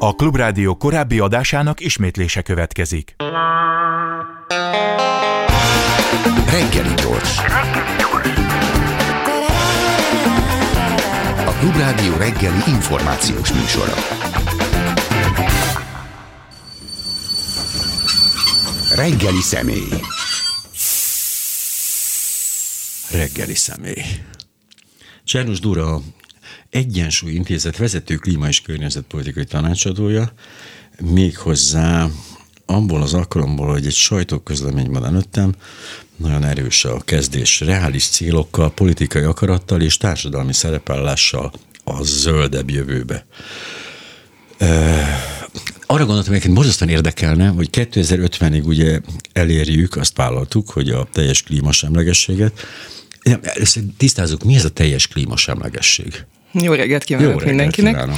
A Klubrádió korábbi adásának ismétlése következik. Reggeli gyors. A Klubrádió reggeli információs műsora. Reggeli személy. Reggeli személy. Csernus Dura Egyensúly Intézet vezető klíma és környezetpolitikai tanácsadója, méghozzá abból az alkalomból, hogy egy sajtóközleményben előttem nagyon erős a kezdés, reális célokkal, politikai akarattal és társadalmi szerepellással a zöldebb jövőbe. Arra gondoltam, hogy borzasztóan érdekelne, hogy 2050-ig ugye elérjük, azt vállaltuk, hogy a teljes klímasemlegességet. Ezt tisztázunk, mi ez a teljes klímasemlegesség? Jó reggelt kívánok Jó reggelt mindenkinek! Kívánok.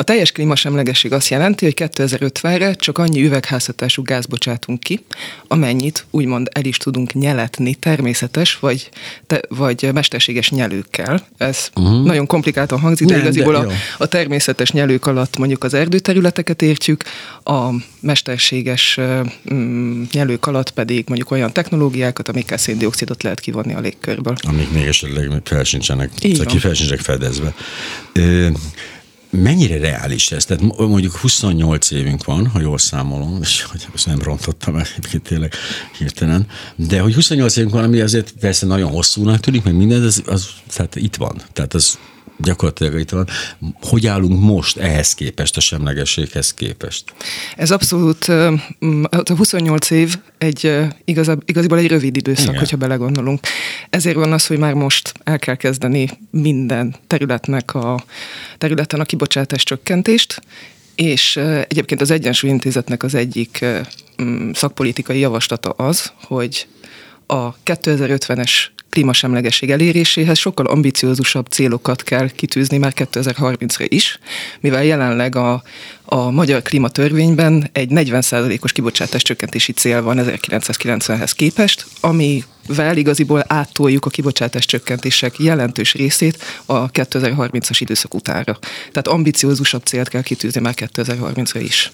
A teljes klímasemlegesség azt jelenti, hogy 2050-re csak annyi üvegházhatású gáz bocsátunk ki, amennyit úgymond el is tudunk nyeletni természetes vagy, te, vagy mesterséges nyelőkkel. Ez uh-huh. nagyon komplikáltan hangzik, de Nem, igaziból de a, a természetes nyelők alatt mondjuk az erdőterületeket értjük, a mesterséges mm, nyelők alatt pedig mondjuk olyan technológiákat, amikkel széndiokszidot lehet kivonni a légkörből. Amik még esetleg fel sincsenek, ki fel sincsenek fedezve. Mennyire reális ez? Tehát mondjuk 28 évünk van, ha jól számolom, és hogy ezt nem rontottam el egyébként tényleg hirtelen, de hogy 28 évünk van, ami azért persze nagyon hosszúnak tűnik, meg minden, az, az tehát itt van. Tehát az gyakorlatilag itt van. Hogy állunk most ehhez képest, a semlegességhez képest? Ez abszolút, a 28 év egy igazab, igaziból egy rövid időszak, Igen. hogyha belegondolunk. Ezért van az, hogy már most el kell kezdeni minden területnek a területen a kibocsátás csökkentést, és egyébként az Egyensúly Intézetnek az egyik szakpolitikai javaslata az, hogy a 2050-es klímasemlegesség eléréséhez sokkal ambiciózusabb célokat kell kitűzni már 2030-ra is, mivel jelenleg a, a magyar klímatörvényben egy 40%-os kibocsátás csökkentési cél van 1990-hez képest, amivel igaziból áttoljuk a kibocsátás csökkentések jelentős részét a 2030-as időszak utára. Tehát ambiciózusabb célt kell kitűzni már 2030-ra is.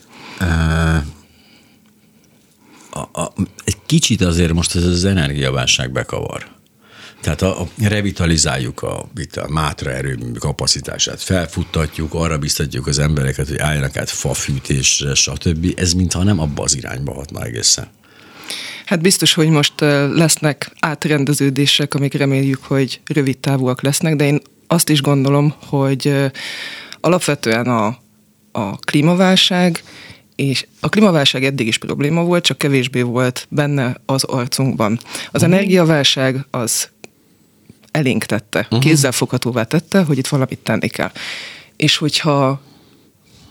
A, a, egy kicsit azért most ez az energiaválság bekavar. Tehát a, a revitalizáljuk a, itt a mátra erőmű kapacitását, felfuttatjuk, arra biztatjuk az embereket, hogy álljanak át fafűtésre, stb. Ez mintha nem abba az irányba hatna egészen. Hát biztos, hogy most lesznek átrendeződések, amik reméljük, hogy rövid távúak lesznek, de én azt is gondolom, hogy alapvetően a, a klímaválság és a klímaválság eddig is probléma volt, csak kevésbé volt benne az arcunkban. Az uh-huh. energiaválság az elénk tette, uh-huh. kézzelfoghatóvá tette, hogy itt valamit tenni kell. És hogyha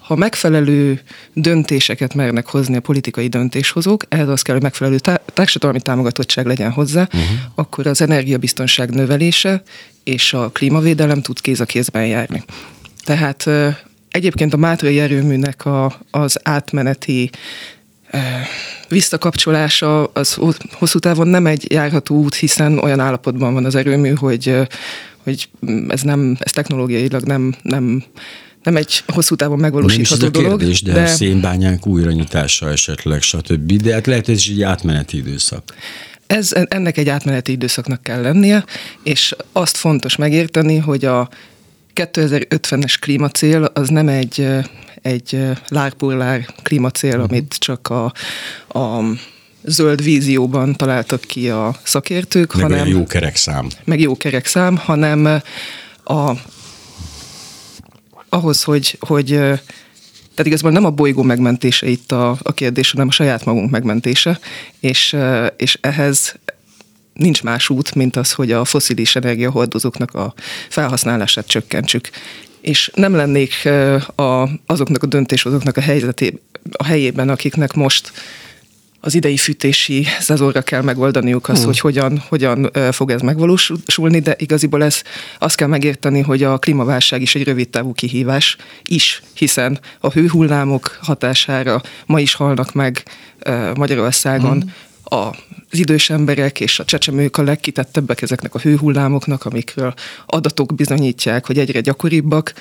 ha megfelelő döntéseket mernek hozni a politikai döntéshozók, ehhez az kell, hogy megfelelő társadalmi támogatottság legyen hozzá, uh-huh. akkor az energiabiztonság növelése és a klímavédelem tud kéz a kézben járni. Tehát egyébként a Mátrai erőműnek a, az átmeneti visszakapcsolása az hosszú távon nem egy járható út, hiszen olyan állapotban van az erőmű, hogy, hogy ez nem, ez technológiailag nem, nem nem egy hosszú távon megvalósítható nem is dolog. Kérdés, de, de szénbányánk újranyitása esetleg, stb. De hát lehet, ez egy átmeneti időszak. Ez, ennek egy átmeneti időszaknak kell lennie, és azt fontos megérteni, hogy a 2050-es klímacél az nem egy, egy lárpullár klímacél, uh-huh. amit csak a, a zöld vízióban találtak ki a szakértők, meg hanem... jó kerekszám. Meg jó kerekszám, hanem a, ahhoz, hogy, hogy tehát igazából nem a bolygó megmentése itt a, a kérdés, hanem a saját magunk megmentése, és, és ehhez nincs más út, mint az, hogy a foszilis energiahordozóknak a felhasználását csökkentsük. És nem lennék a, azoknak a döntéshozóknak a, helyzeté, a helyében, akiknek most az idei fűtési szezonra kell megoldaniuk azt, hmm. hogy hogyan, hogyan fog ez megvalósulni, de igaziból ez azt kell megérteni, hogy a klímaválság is egy rövid távú kihívás is, hiszen a hőhullámok hatására ma is halnak meg Magyarországon hmm az idős emberek és a csecsemők a legkitettebbek ezeknek a hőhullámoknak, amikről adatok bizonyítják, hogy egyre gyakoribbak,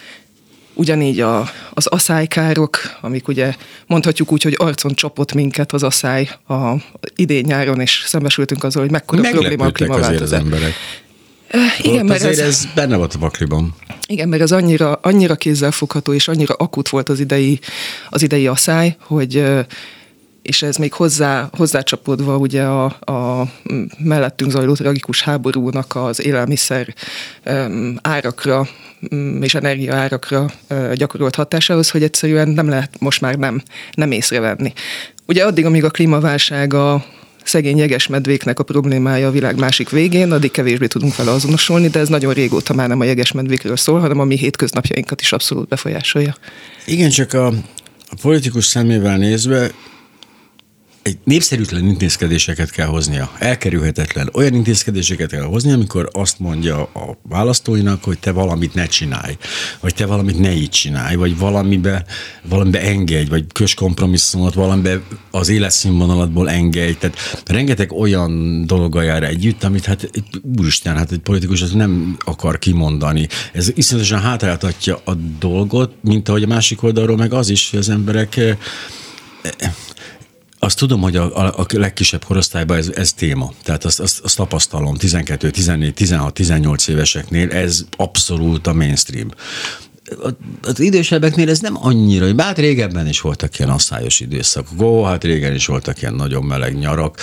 Ugyanígy a, az aszálykárok, amik ugye mondhatjuk úgy, hogy arcon csapott minket az asszály a idén-nyáron, és szembesültünk azzal, hogy mekkora probléma a klímaváltozás. az emberek. Igen, mert azért ez, ez benne volt a pakliban. Igen, mert az annyira, annyira kézzelfogható és annyira akut volt az idei, az idei asszály, hogy és ez még hozzá, hozzácsapódva ugye a, a mellettünk zajló tragikus háborúnak az élelmiszer árakra és energia árakra gyakorolt hatásához, hogy egyszerűen nem lehet most már nem, nem észrevenni. Ugye addig, amíg a klímaválság a szegény jegesmedvéknek a problémája a világ másik végén, addig kevésbé tudunk vele azonosulni, de ez nagyon régóta már nem a jegesmedvékről szól, hanem a mi hétköznapjainkat is abszolút befolyásolja. Igen, csak a, a politikus szemével nézve egy népszerűtlen intézkedéseket kell hoznia, elkerülhetetlen. Olyan intézkedéseket kell hozni, amikor azt mondja a választóinak, hogy te valamit ne csinálj, vagy te valamit ne így csinálj, vagy valamibe, valamibe engedj, vagy kös kompromisszumot, valamibe az életszínvonalatból engedj. Tehát rengeteg olyan dolga jár együtt, amit hát úristen, hát egy politikus az nem akar kimondani. Ez iszonyatosan hátráltatja a dolgot, mint ahogy a másik oldalról meg az is, hogy az emberek azt tudom, hogy a, a, legkisebb korosztályban ez, ez téma. Tehát azt, azt, azt tapasztalom 12, 14, 16, 18 éveseknél, ez abszolút a mainstream az idősebbeknél ez nem annyira, bár régebben is voltak ilyen asszályos időszakok, ó, hát régen is voltak ilyen nagyon meleg nyarak,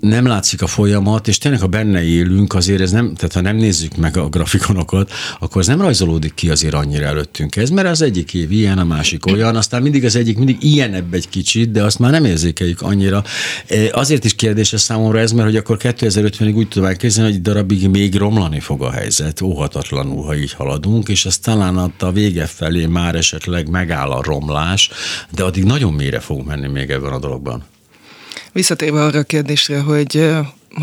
nem látszik a folyamat, és tényleg, ha benne élünk, azért ez nem, tehát ha nem nézzük meg a grafikonokat, akkor ez nem rajzolódik ki azért annyira előttünk. Ez, mert az egyik év ilyen, a másik olyan, aztán mindig az egyik mindig ilyenebb egy kicsit, de azt már nem érzékeljük annyira. E, azért is kérdéses számomra ez, mert hogy akkor 2050-ig úgy tudom elképzelni, hogy darabig még romlani fog a helyzet, óhatatlanul, ha így haladunk, és ez talán a vége felé már esetleg megáll a romlás, de addig nagyon mélyre fogunk menni még ebben a dologban. Visszatérve arra a kérdésre, hogy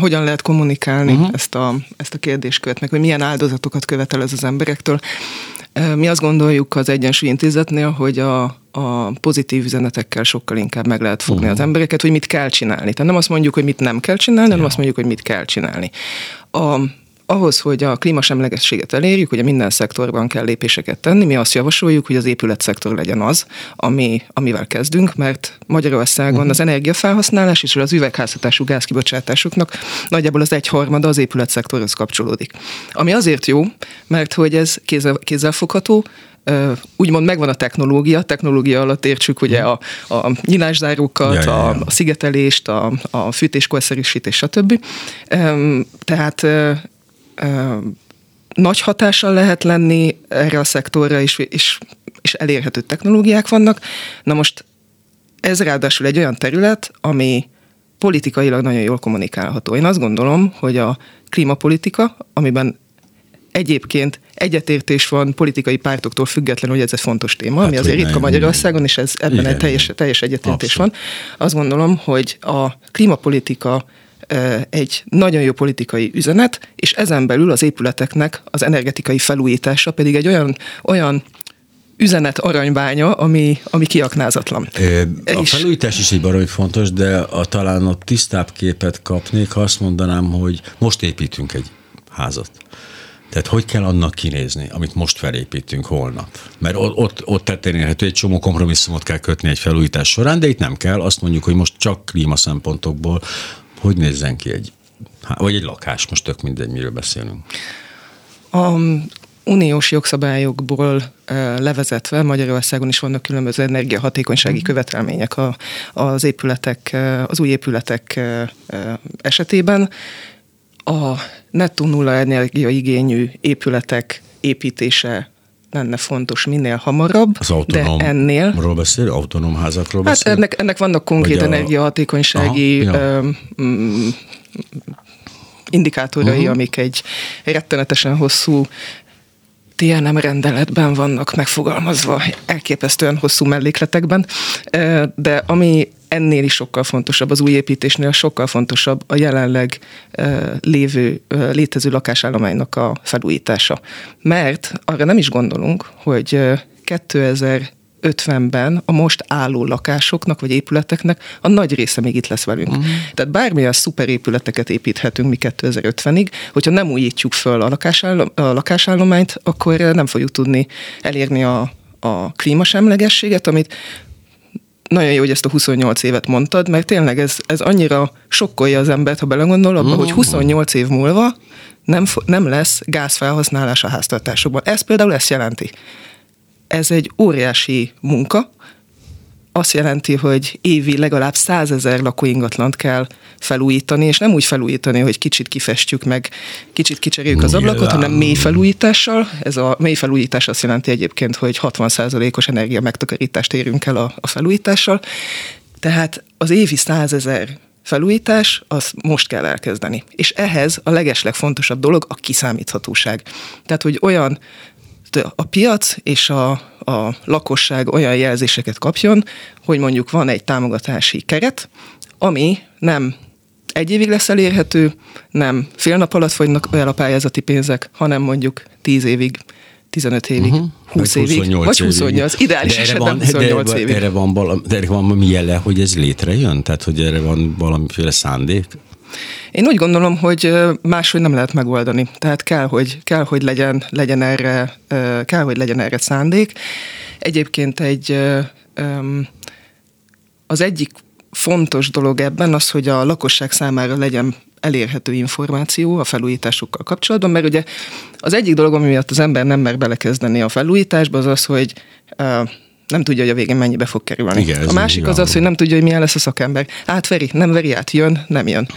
hogyan lehet kommunikálni uh-huh. ezt, a, ezt a kérdéskört, meg hogy milyen áldozatokat követel ez az emberektől. Mi azt gondoljuk az Egyensúly Intézetnél, hogy a, a pozitív üzenetekkel sokkal inkább meg lehet fogni uh-huh. az embereket, hogy mit kell csinálni. Tehát nem azt mondjuk, hogy mit nem kell csinálni, hanem ja. azt mondjuk, hogy mit kell csinálni. A, ahhoz, hogy a klímasemlegességet elérjük, ugye minden szektorban kell lépéseket tenni, mi azt javasoljuk, hogy az épületszektor legyen az, ami, amivel kezdünk, mert Magyarországon uh-huh. az energiafelhasználás és az üvegházhatású gázkibocsátásoknak nagyjából az egyharmada az épületszektorhoz kapcsolódik. Ami azért jó, mert hogy ez kézzel, kézzelfogható, úgymond megvan a technológia, technológia alatt értsük ugye a, a nyilászárókat, ja, ja, ja. A, a szigetelést, a, a fűtéskorszerűsítés, stb. Tehát nagy hatással lehet lenni erre a szektorra, és, és, és elérhető technológiák vannak. Na most ez ráadásul egy olyan terület, ami politikailag nagyon jól kommunikálható. Én azt gondolom, hogy a klímapolitika, amiben egyébként egyetértés van politikai pártoktól függetlenül, hogy ez egy fontos téma, hát, ami azért ritka Magyarországon, és ez ebben igen, egy teljes, teljes egyetértés Abszolút. van. Azt gondolom, hogy a klímapolitika egy nagyon jó politikai üzenet, és ezen belül az épületeknek az energetikai felújítása pedig egy olyan, olyan üzenet aranybánya, ami, ami kiaknázatlan. A felújítás is egy baromi fontos, de a, talán a tisztább képet kapnék, ha azt mondanám, hogy most építünk egy házat. Tehát hogy kell annak kinézni, amit most felépítünk holnap? Mert ott, ott, ott tetten érhető, egy csomó kompromisszumot kell kötni egy felújítás során, de itt nem kell. Azt mondjuk, hogy most csak klíma szempontokból hogy nézzen ki egy, vagy egy lakás, most tök mindegy, miről beszélünk. A uniós jogszabályokból levezetve Magyarországon is vannak különböző energiahatékonysági mm. követelmények a, az épületek, az új épületek esetében. A nettó nulla energiaigényű épületek építése lenne fontos minél hamarabb, Az autonóm, de ennél... Ról beszél? Autonóm házakról beszél? Hát ennek, ennek vannak konkrét a... energiahatékonysági Aha, ja. mm, indikátorai, uh-huh. amik egy rettenetesen hosszú TNM rendeletben vannak megfogalmazva, elképesztően hosszú mellékletekben, de ami ennél is sokkal fontosabb, az új építésnél sokkal fontosabb a jelenleg lévő, létező lakásállománynak a felújítása. Mert arra nem is gondolunk, hogy 2000 50-ben a most álló lakásoknak vagy épületeknek a nagy része még itt lesz velünk. Uh-huh. Tehát bármilyen szuperépületeket építhetünk mi 2050-ig, hogyha nem újítjuk föl a, lakásállom, a lakásállományt, akkor nem fogjuk tudni elérni a, a klímasemlegességet, amit nagyon jó, hogy ezt a 28 évet mondtad, mert tényleg ez, ez annyira sokkolja az embert, ha belegondol abba, mm. hogy 28 év múlva nem, nem lesz gázfelhasználás a háztartásokban. Ez például ezt jelenti. Ez egy óriási munka, azt jelenti, hogy évi legalább százezer lakóingatlant kell felújítani, és nem úgy felújítani, hogy kicsit kifestjük meg, kicsit kicseréljük az ablakot, hanem mély felújítással. Ez a mély felújítás azt jelenti egyébként, hogy 60%-os energia megtakarítást érünk el a, a felújítással. Tehát az évi százezer felújítás, az most kell elkezdeni. És ehhez a legeslegfontosabb dolog a kiszámíthatóság. Tehát, hogy olyan a piac és a, a lakosság olyan jelzéseket kapjon, hogy mondjuk van egy támogatási keret, ami nem egy évig lesz elérhető, nem fél nap alatt fogynak el a pályázati pénzek, hanem mondjuk tíz évig 15 évig, uh-huh. 20 vagy évig, vagy 28, évig. ideális de esetben van, 28 de, évig. Erre van, valami, de erre van valami jele, hogy ez létrejön? Tehát, hogy erre van valamiféle szándék? Én úgy gondolom, hogy máshogy nem lehet megoldani. Tehát kell, hogy, kell, hogy legyen, legyen erre, kell, hogy legyen erre szándék. Egyébként egy az egyik fontos dolog ebben az, hogy a lakosság számára legyen elérhető információ a felújításokkal kapcsolatban, mert ugye az egyik dolog, ami miatt az ember nem mer belekezdeni a felújításba, az az, hogy nem tudja, hogy a végén mennyibe fog kerülni. Igen, a másik az az, hogy nem tudja, hogy milyen lesz a szakember. Átveri, nem veri át, jön, nem jön.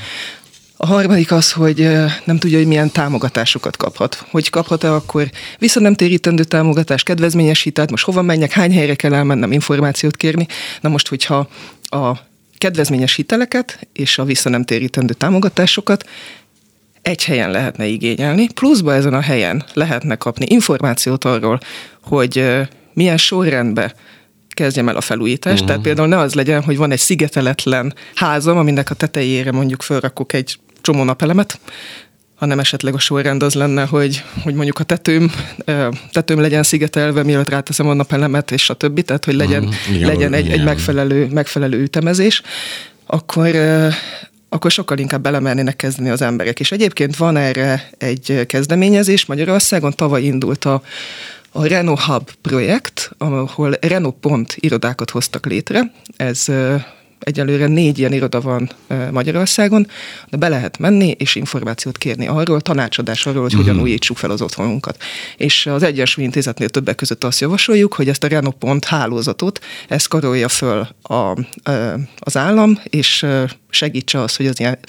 A harmadik az, hogy nem tudja, hogy milyen támogatásokat kaphat. Hogy kaphat-e akkor vissza nem térítendő támogatás, kedvezményes hitelt, most hova menjek, hány helyre kell elmennem információt kérni. Na most, hogyha a kedvezményes hiteleket és a vissza nem térítendő támogatásokat egy helyen lehetne igényelni, pluszba ezen a helyen lehetne kapni információt arról, hogy milyen sorrendben kezdjem el a felújítást. Uh-huh. Tehát például ne az legyen, hogy van egy szigeteletlen házam, aminek a tetejére mondjuk felrakok egy csomó napelemet, hanem esetleg a sorrend az lenne, hogy, hogy mondjuk a tetőm, tetőm legyen szigetelve, mielőtt ráteszem a napelemet, és a többi, tehát hogy legyen, uh-huh. igen, legyen egy, egy megfelelő, megfelelő ütemezés, akkor, akkor sokkal inkább belemernének kezdeni az emberek. És egyébként van erre egy kezdeményezés, Magyarországon tavaly indult a, a Renault Hub projekt, ahol Renault Pont irodákat hoztak létre. Ez egyelőre négy ilyen iroda van Magyarországon, de be lehet menni és információt kérni arról, tanácsadás arról, hogy uh-huh. hogyan újítsuk fel az otthonunkat. És az Egyensúly Intézetnél többek között azt javasoljuk, hogy ezt a Renault Pont hálózatot, ezt karolja föl a, az állam, és segítse az, hogy az ilyen,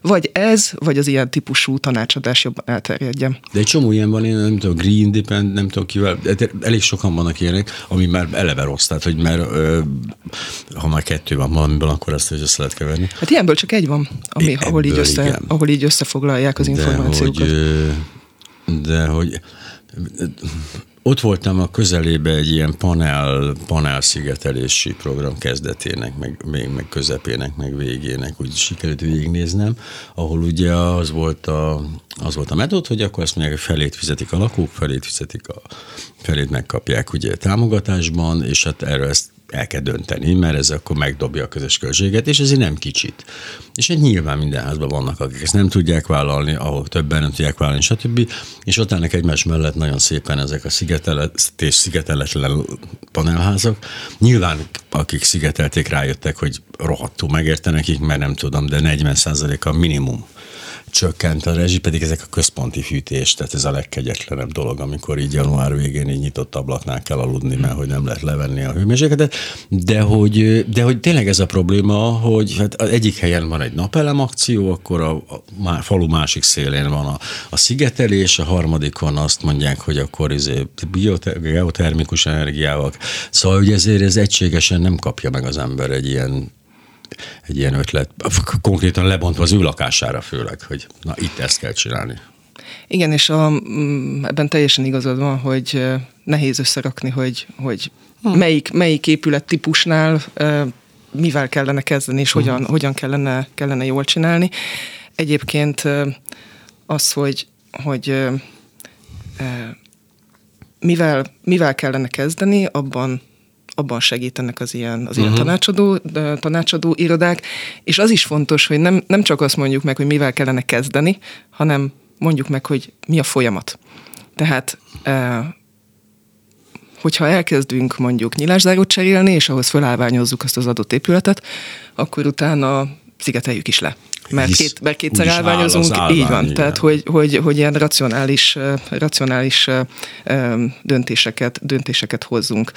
vagy ez, vagy az ilyen típusú tanácsadás jobban elterjedjen. De egy csomó ilyen van, én nem tudom, Green Depend, nem tudom kivel, elég sokan vannak ilyenek, ami már eleve rossz, tehát hogy már ö, ha már kettő van valamiből, akkor ezt hogy össze lehet keverni. Hát ilyenből csak egy van, ami, ahol, így össze, ahol így összefoglalják az információkat. De hogy, de hogy ott voltam a közelébe egy ilyen panel, panel szigetelési program kezdetének, meg, meg, meg közepének, meg végének, úgy sikerült végignéznem, ahol ugye az volt a, az volt a metód, hogy akkor azt mondják, hogy felét fizetik a lakók, felét fizetik a, felét megkapják ugye támogatásban, és hát erről ezt el kell dönteni, mert ez akkor megdobja a közös költséget, és ezért nem kicsit. És egy nyilván minden házban vannak, akik ezt nem tudják vállalni, ahol többen nem tudják vállalni, stb. És ott állnak egymás mellett nagyon szépen ezek a szigetelet és szigeteletlen panelházak. Nyilván akik szigetelték rájöttek, hogy rohadtul megérte nekik, mert nem tudom, de 40% a minimum csökkent a rezsi, pedig ezek a központi fűtés, tehát ez a legkegyetlenebb dolog, amikor így január végén így nyitott ablaknál kell aludni, mert hogy nem lehet levenni a hőmérsékletet, de hogy, de hogy tényleg ez a probléma, hogy hát az egyik helyen van egy napelem akció, akkor a, a falu másik szélén van a, a szigetelés, a harmadikon azt mondják, hogy akkor izé geotermikus energiával. Szóval hogy ezért ez egységesen nem kapja meg az ember egy ilyen egy ilyen ötlet, konkrétan lebontva az ő lakására főleg, hogy na itt ezt kell csinálni. Igen, és a, mm, ebben teljesen igazad van, hogy nehéz összerakni, hogy, hogy hm. melyik, melyik épület típusnál mivel kellene kezdeni, és hm. hogyan, hogyan kellene, kellene jól csinálni. Egyébként az, hogy, hogy mivel, mivel kellene kezdeni, abban abban segítenek az ilyen, az ilyen uh-huh. tanácsadó, tanácsadó irodák, és az is fontos, hogy nem, nem csak azt mondjuk meg, hogy mivel kellene kezdeni, hanem mondjuk meg, hogy mi a folyamat. Tehát hogyha elkezdünk mondjuk nyilászárót cserélni, és ahhoz felállványozzuk azt az adott épületet, akkor utána szigeteljük is le. Mert, Hisz két, mert kétszer állványozunk, állvány, így van. igen. Tehát, hogy, hogy, hogy ilyen racionális, racionális döntéseket, döntéseket hozzunk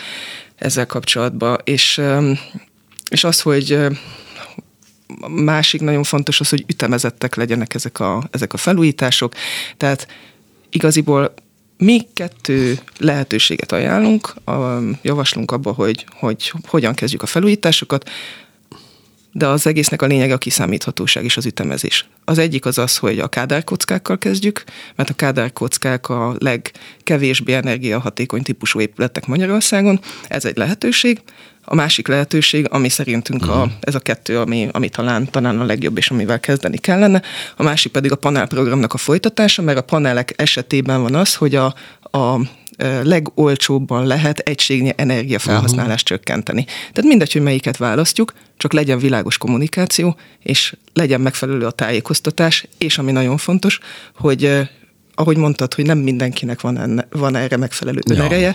ezzel kapcsolatban. És, és az, hogy másik nagyon fontos az, hogy ütemezettek legyenek ezek a, ezek a felújítások. Tehát igaziból mi kettő lehetőséget ajánlunk, a, javaslunk abba, hogy, hogy hogyan kezdjük a felújításokat, de az egésznek a lényege a kiszámíthatóság és az ütemezés. Az egyik az az, hogy a kádárkockákkal kezdjük, mert a kádárkockák a legkevésbé energiahatékony típusú épületek Magyarországon. Ez egy lehetőség. A másik lehetőség, ami szerintünk a, ez a kettő, ami, ami talán, talán a legjobb, és amivel kezdeni kellene, a másik pedig a panelprogramnak a folytatása, mert a panelek esetében van az, hogy a, a legolcsóbban lehet egységnyi energiafelhasználást csökkenteni. Tehát mindegy, hogy melyiket választjuk, csak legyen világos kommunikáció, és legyen megfelelő a tájékoztatás, és ami nagyon fontos, hogy ahogy mondtad, hogy nem mindenkinek van, enne, van erre megfelelő Ja.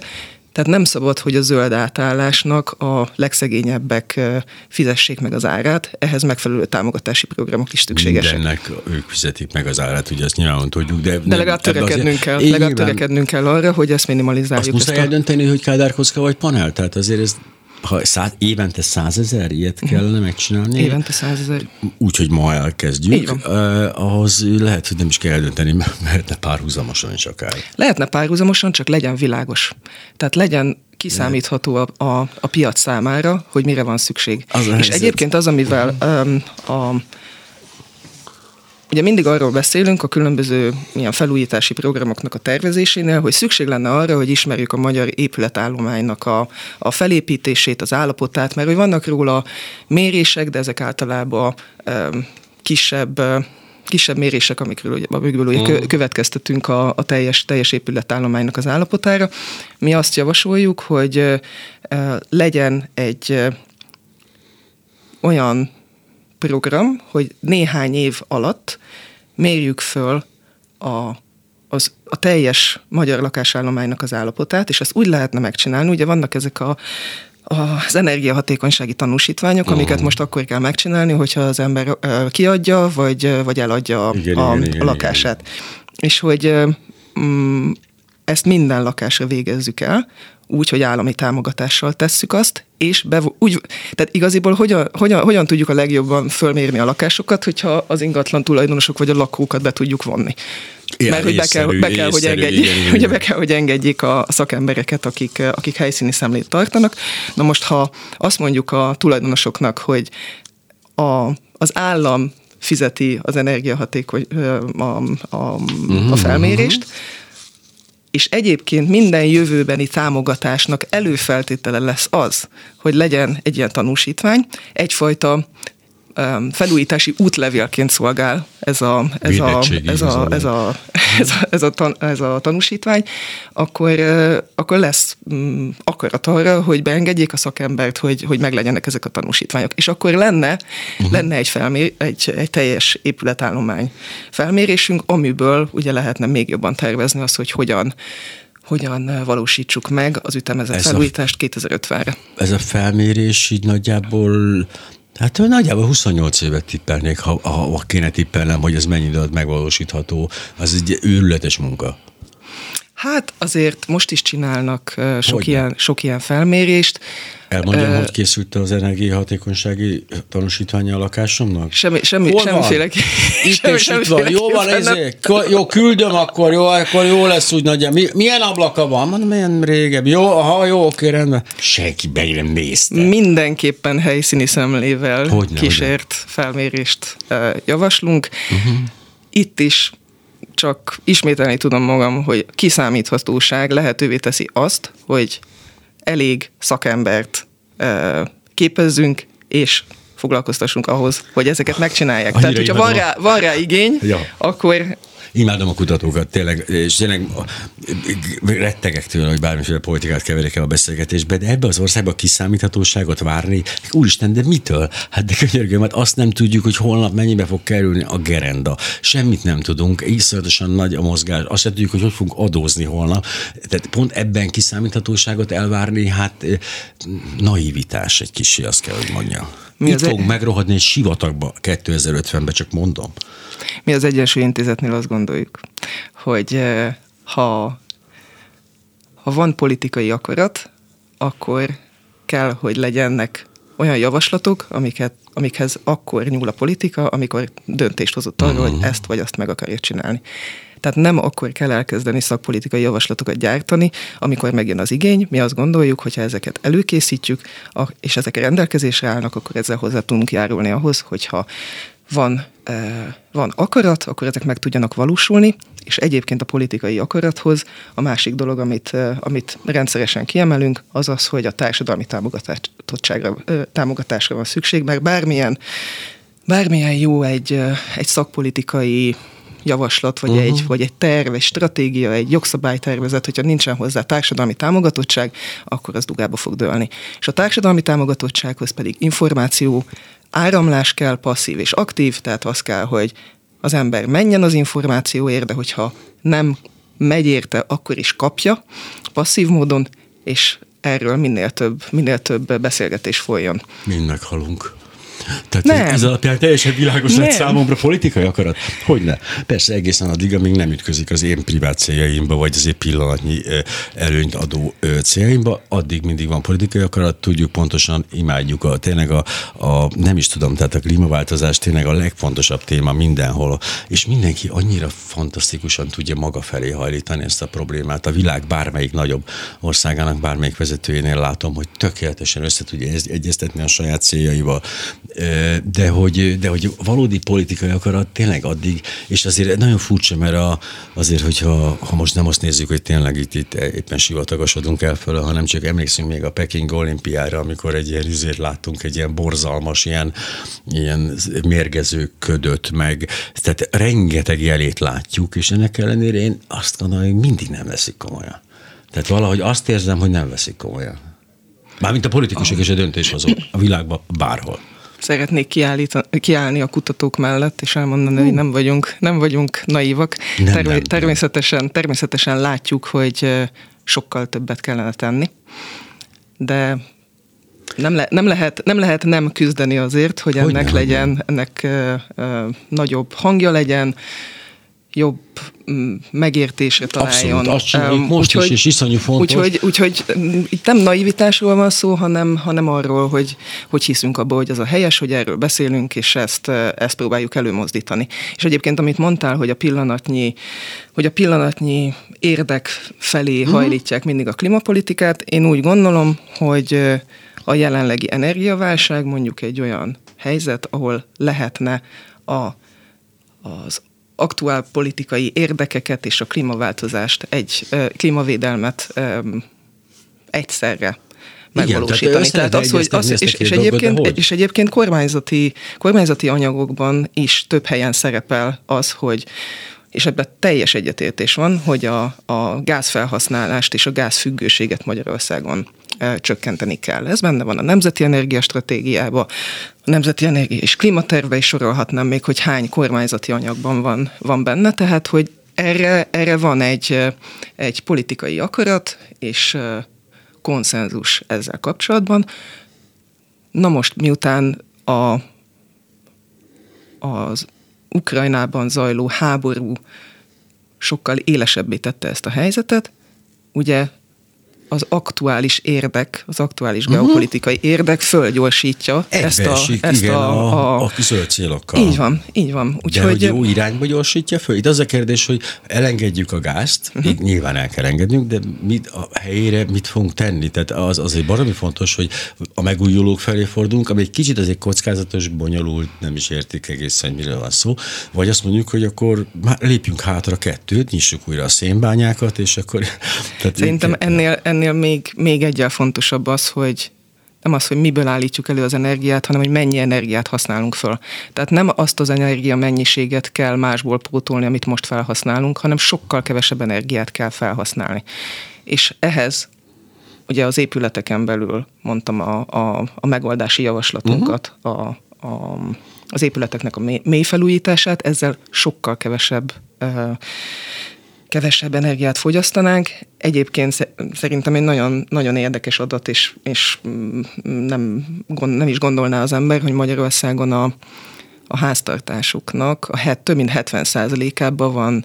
Tehát nem szabad, hogy a zöld átállásnak a legszegényebbek fizessék meg az árát, ehhez megfelelő támogatási programok is szükségesek. Mindennek ők fizetik meg az árát, ugye azt nyilván tudjuk, de... De legalább törekednünk kell, Így legalább nyilván törekednünk kell arra, hogy ezt minimalizáljuk. Azt muszáj ezt eldönteni, hogy kádárkocka vagy panel, tehát azért ez ha száz, évente százezer ilyet kellene megcsinálni, Évente százezer. úgyhogy ma elkezdjük, uh, ahhoz lehet, hogy nem is kell eldönteni, mert lehetne párhuzamosan is akár. Lehetne párhuzamosan, csak legyen világos. Tehát legyen kiszámítható a, a, a piac számára, hogy mire van szükség. Az És helyzet. egyébként az, amivel um, a, ugye mindig arról beszélünk a különböző ilyen felújítási programoknak a tervezésénél, hogy szükség lenne arra, hogy ismerjük a magyar épületállománynak a, a felépítését, az állapotát, mert hogy vannak róla mérések, de ezek általában um, kisebb kisebb mérések, amikről, ugye- amikből ugye kö- következtetünk a, a teljes, teljes épületállománynak az állapotára. Mi azt javasoljuk, hogy ö, legyen egy ö, olyan program, hogy néhány év alatt mérjük föl a, az, a teljes magyar lakásállománynak az állapotát, és ezt úgy lehetne megcsinálni, ugye vannak ezek a az energiahatékonysági tanúsítványok, amiket most akkor kell megcsinálni, hogyha az ember kiadja, vagy, vagy eladja a, Igen, a, igen, igen, a lakását. És hogy mm, ezt minden lakásra végezzük el, úgy, hogy állami támogatással tesszük azt, és bevo- úgy, tehát igaziból hogyan, hogyan, hogyan tudjuk a legjobban fölmérni a lakásokat, hogyha az ingatlan tulajdonosok vagy a lakókat be tudjuk vonni. Ja, Mert hogy be kell, be kell, hogy engedjék, igen, igen, ugye igen. be kell, hogy engedjék a szakembereket, akik, akik helyszíni szemlét tartanak. Na most, ha azt mondjuk a tulajdonosoknak, hogy a, az állam fizeti az energiahatékony ö, a, a, Mhm, a felmérést, és egyébként minden jövőbeni támogatásnak előfeltétele lesz az, hogy legyen egy ilyen tanúsítvány, egyfajta felújítási útlevélként szolgál ez a, ez a, ez a, ez a, ez a, ez a, tan, ez a tanúsítvány, akkor, akkor lesz mm, akarat arra, hogy beengedjék a szakembert, hogy, hogy meglegyenek ezek a tanúsítványok. És akkor lenne, uh-huh. lenne egy, felmér, egy, egy teljes épületállomány felmérésünk, amiből ugye lehetne még jobban tervezni azt, hogy hogyan hogyan valósítsuk meg az ütemezett Ez felújítást 2050-re. Ez a felmérés így nagyjából, hát nagyjából 28 évet tippelnék, ha, ha, ha kéne tippelnem, hogy ez mennyi alatt megvalósítható. Az egy őrületes munka. Hát azért most is csinálnak sok, Hogyne. ilyen, sok ilyen felmérést. Elmondjam, Ö, hogy készült az energiahatékonysági tanúsítványa a lakásomnak? Semmi, semmi, Hol semmiféle... Itt és itt van. Jó van, ezért. Jó, küldöm akkor, jó, akkor jó lesz úgy nagyjából. Mi, milyen ablaka van? Mondom, milyen régebb. Jó, aha, jó, oké, rendben. Senki be nem nézte. Mindenképpen helyszíni szemlével Hogyne, kísért felmérést ö, javaslunk. Uh-huh. Itt is csak ismételni tudom magam, hogy kiszámíthatóság lehetővé teszi azt, hogy elég szakembert képezzünk, és foglalkoztassunk ahhoz, hogy ezeket megcsinálják. Annyira Tehát, hogyha van rá, van rá igény, ja. akkor Imádom a kutatókat, tényleg, és tényleg rettegek tőle, hogy bármiféle politikát keverek el a beszélgetésbe, de ebbe az országba kiszámíthatóságot várni, úristen, de mitől? Hát de könyörgöm, hát azt nem tudjuk, hogy holnap mennyibe fog kerülni a gerenda. Semmit nem tudunk, iszonyatosan nagy a mozgás, azt sem tudjuk, hogy hogy fogunk adózni holnap. Tehát pont ebben kiszámíthatóságot elvárni, hát naivitás egy kicsi, azt kell, hogy mondjam. Mi Itt fogunk e- megrohadni egy sivatagba 2050-ben, csak mondom. Mi az Egyensúly Intézetnél azt gondoljuk, hogy ha, ha van politikai akarat, akkor kell, hogy legyenek olyan javaslatok, amiket, amikhez akkor nyúl a politika, amikor döntést hozott arról, uh-huh. hogy mhm. ezt vagy azt meg akarja csinálni. Tehát nem akkor kell elkezdeni szakpolitikai javaslatokat gyártani, amikor megjön az igény. Mi azt gondoljuk, hogy ha ezeket előkészítjük, és ezek rendelkezésre állnak, akkor ezzel hozzá tudunk járulni ahhoz, hogyha van, van akarat, akkor ezek meg tudjanak valósulni, és egyébként a politikai akarathoz a másik dolog, amit, amit rendszeresen kiemelünk, az az, hogy a társadalmi támogatottságra, támogatásra van szükség, mert bármilyen, bármilyen jó egy, egy szakpolitikai javaslat, vagy, uh-huh. egy, vagy egy terv, egy stratégia, egy jogszabálytervezet, hogyha nincsen hozzá társadalmi támogatottság, akkor az dugába fog dőlni. És a társadalmi támogatottsághoz pedig információ, áramlás kell, passzív és aktív, tehát az kell, hogy az ember menjen az információért, de hogyha nem megy érte, akkor is kapja passzív módon, és erről minél több, minél több beszélgetés folyjon. Mind meghalunk. Tehát nem. ez alapján teljesen világos nem. lett számomra politikai akarat. Hogy ne? Persze egészen addig, amíg nem ütközik az én privát céljaimba, vagy az egy pillanatnyi előnyt adó céljaimba, addig mindig van politikai akarat, tudjuk pontosan, imádjuk a, tényleg a, a, nem is tudom, tehát a klímaváltozás tényleg a legfontosabb téma mindenhol, és mindenki annyira fantasztikusan tudja maga felé hajlítani ezt a problémát. A világ bármelyik nagyobb országának, bármelyik vezetőjénél látom, hogy tökéletesen össze tudja egyeztetni a saját céljaival, de hogy, de hogy valódi politikai akarat tényleg addig, és azért nagyon furcsa, mert a, azért, hogyha ha most nem azt nézzük, hogy tényleg itt, itt éppen sivatagasodunk el föl, hanem csak emlékszünk még a Peking olimpiára, amikor egy ilyen üzét láttunk, egy ilyen borzalmas, ilyen, ilyen mérgező ködöt, meg tehát rengeteg jelét látjuk, és ennek ellenére én azt gondolom, hogy mindig nem veszik komolyan. Tehát valahogy azt érzem, hogy nem veszik komolyan. Mármint a politikusok és a döntéshozók a világban bárhol szeretnék kiállni a kutatók mellett, és elmondani, hogy nem vagyunk, nem vagyunk naívak. Nem, Term- nem, természetesen, nem. természetesen látjuk, hogy sokkal többet kellene tenni, de nem, le, nem, lehet, nem lehet nem küzdeni azért, hogy ennek hogy nem, legyen, ennek uh, uh, nagyobb hangja legyen, jobb mm, megértésre találjon. Abszolút, azt um, most úgyhogy, is, és iszonyú fontos. Úgyhogy, úgyhogy mm, itt nem naivitásról van szó, hanem, hanem arról, hogy, hogy hiszünk abba, hogy az a helyes, hogy erről beszélünk, és ezt, ezt próbáljuk előmozdítani. És egyébként, amit mondtál, hogy a pillanatnyi, hogy a pillanatnyi érdek felé uh-huh. hajlítják mindig a klimapolitikát, én úgy gondolom, hogy a jelenlegi energiaválság mondjuk egy olyan helyzet, ahol lehetne a, az aktuál politikai érdekeket és a klímaváltozást, egy klímavédelmet egyszerre megvalósítani. Igen, tehát, tehát az, hogy az, és, és, egyébként, hogy? és egyébként kormányzati, kormányzati anyagokban is több helyen szerepel az, hogy és ebben teljes egyetértés van, hogy a, a gázfelhasználást és a gázfüggőséget Magyarországon csökkenteni kell. Ez benne van a Nemzeti Energiastratégiában, a Nemzeti Energia és Klímaterve is sorolhatnám még, hogy hány kormányzati anyagban van, van benne, tehát hogy erre, erre van egy, egy politikai akarat és konszenzus ezzel kapcsolatban. Na most, miután a, az Ukrajnában zajló háború sokkal élesebbé tette ezt a helyzetet, ugye az aktuális érdek, az aktuális uh-huh. geopolitikai érdek fölgyorsítja ezt a, ezt igen, a, a, a zöld célokkal. Így van, így van. Úgy, De hogy jó irányba gyorsítja föl? Itt az a kérdés, hogy elengedjük a gázt, uh-huh. így nyilván el kell engednünk, de mit, a helyére mit fogunk tenni? Tehát az azért baromi fontos, hogy a megújulók felé fordulunk, ami egy kicsit azért kockázatos, bonyolult, nem is értik egészen, miről van szó. Vagy azt mondjuk, hogy akkor már lépjünk hátra kettőt, nyissuk újra a szénbányákat, és akkor... Tehát Szerintem ennél, ennél még, még egyel fontosabb az, hogy nem az, hogy miből állítjuk elő az energiát, hanem hogy mennyi energiát használunk föl. Tehát nem azt az energia mennyiséget kell másból pótolni, amit most felhasználunk, hanem sokkal kevesebb energiát kell felhasználni. És ehhez ugye az épületeken belül mondtam a, a, a megoldási javaslatunkat, uh-huh. a, a, az épületeknek a mély felújítását, ezzel sokkal kevesebb kevesebb energiát fogyasztanánk. Egyébként szerintem egy nagyon, nagyon érdekes adat, és, és mm, nem, nem is gondolná az ember, hogy Magyarországon a, a háztartásuknak a het, több mint 70 ában van,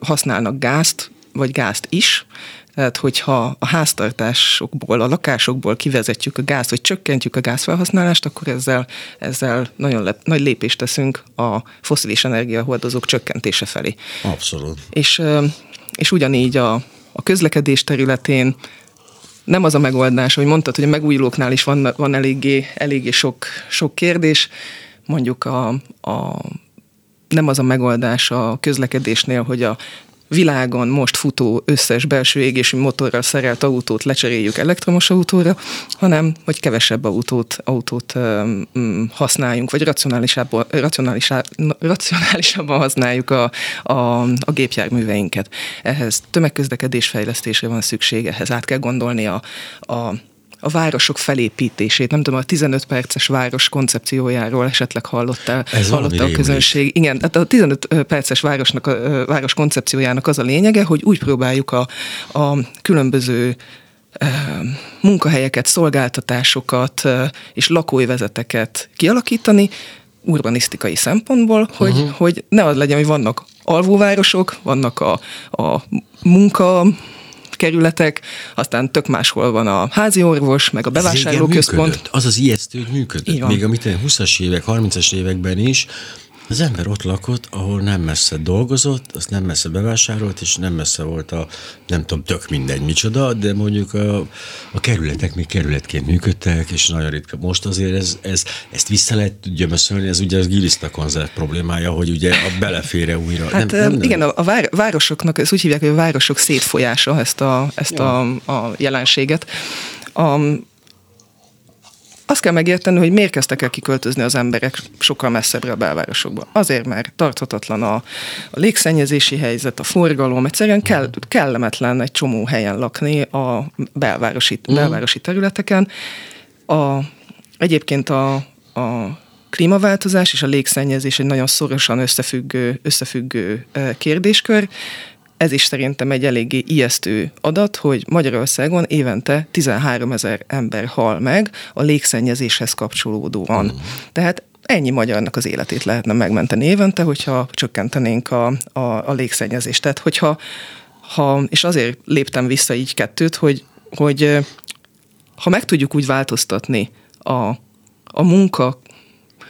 használnak gázt, vagy gázt is, tehát, hogyha a háztartásokból, a lakásokból kivezetjük a gázt, vagy csökkentjük a gázfelhasználást, akkor ezzel, ezzel nagyon le, nagy lépést teszünk a foszilis energiahordozók csökkentése felé. Abszolút. És, és ugyanígy a, a közlekedés területén nem az a megoldás, hogy mondtad, hogy a megújulóknál is van, van eléggé, eléggé sok, sok kérdés, mondjuk a, a nem az a megoldás a közlekedésnél, hogy a világon most futó összes belső égésű motorral szerelt autót lecseréljük elektromos autóra, hanem hogy kevesebb autót, autót um, használjunk, vagy racionálisabban, racionálisabban használjuk a, a, a gépjárműveinket. Ehhez tömegközlekedés fejlesztésre van szükség, ehhez át kell gondolni a, a a városok felépítését, nem tudom, a 15 perces város koncepciójáról esetleg hallottál, Ez hallotta a közönség. Rémlik. Igen, tehát a 15 perces városnak, a város koncepciójának az a lényege, hogy úgy próbáljuk a, a különböző munkahelyeket, szolgáltatásokat és lakóivezeteket kialakítani, urbanisztikai szempontból, hogy, uh-huh. hogy ne az legyen, hogy vannak alvóvárosok, vannak a, a munka kerületek, aztán tök máshol van a házi orvos, meg a bevásárlóközpont. Az az ijesztő, hogy működött. Még amit 20-as évek, 30-as években is, az ember ott lakott, ahol nem messze dolgozott, azt nem messze bevásárolt, és nem messze volt a, nem tudom, tök mindegy micsoda, de mondjuk a, a kerületek még kerületként működtek, és nagyon ritka. Most azért ez, ez, ezt vissza lehet gyömöszölni, ez ugye az giliszta konzert problémája, hogy ugye a belefére újra. Hát nem, nem, igen, nem. a vár, városoknak, ezt úgy hívják, hogy a városok szétfolyása ezt a, ezt ja. a, a jelenséget. A, azt kell megérteni, hogy miért kezdtek el kiköltözni az emberek sokkal messzebbre a belvárosokba. Azért, mert tarthatatlan a, a légszennyezési helyzet, a forgalom, egyszerűen kell, kellemetlen egy csomó helyen lakni a belvárosi, mm. belvárosi területeken. A, egyébként a, a klímaváltozás és a légszennyezés egy nagyon szorosan összefüggő, összefüggő kérdéskör ez is szerintem egy eléggé ijesztő adat, hogy Magyarországon évente 13 ezer ember hal meg a légszennyezéshez kapcsolódóan. Mm. Tehát ennyi magyarnak az életét lehetne megmenteni évente, hogyha csökkentenénk a, a, a légszennyezést. Tehát, hogyha, ha, és azért léptem vissza így kettőt, hogy, hogy ha meg tudjuk úgy változtatni a, a munka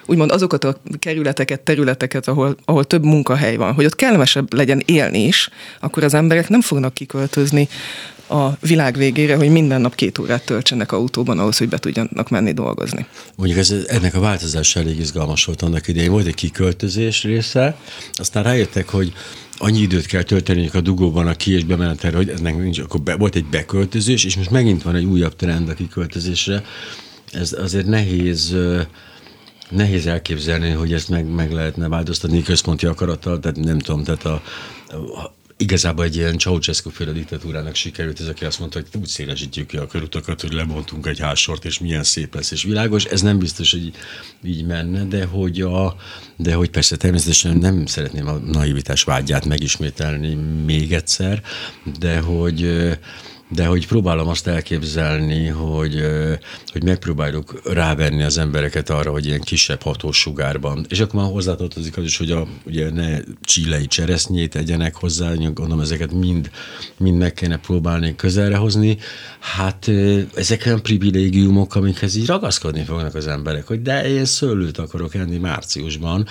úgymond azokat a kerületeket, területeket, ahol, ahol több munkahely van, hogy ott kellemesebb legyen élni is, akkor az emberek nem fognak kiköltözni a világ végére, hogy minden nap két órát töltsenek autóban ahhoz, hogy be tudjanak menni dolgozni. Mondjuk ez, ennek a változása elég izgalmas volt annak idején. Volt egy kiköltözés része, aztán rájöttek, hogy annyi időt kell tölteni a dugóban a ki- és bemenetelre, hogy ennek nincs, akkor be, volt egy beköltözés, és most megint van egy újabb trend a kiköltözésre. Ez azért nehéz Nehéz elképzelni, hogy ezt meg, meg lehetne változtatni központi akarattal, tehát nem tudom, tehát a, a igazából egy ilyen Ceausescu féle diktatúrának sikerült, ez aki azt mondta, hogy úgy szélesítjük ki a körutakat, hogy lebontunk egy házsort, és milyen szép lesz, és világos. Ez nem biztos, hogy így menne, de hogy, a, de hogy persze természetesen nem szeretném a naivitás vágyát megismételni még egyszer, de hogy de hogy próbálom azt elképzelni, hogy, hogy megpróbáljuk rávenni az embereket arra, hogy ilyen kisebb hatós sugárban. És akkor már hozzátartozik az is, hogy a, ugye ne csillei cseresznyét egyenek hozzá, gondolom ezeket mind, mind meg kéne próbálni közelre hozni. Hát ezek olyan privilégiumok, amikhez így ragaszkodni fognak az emberek, hogy de én szőlőt akarok enni márciusban,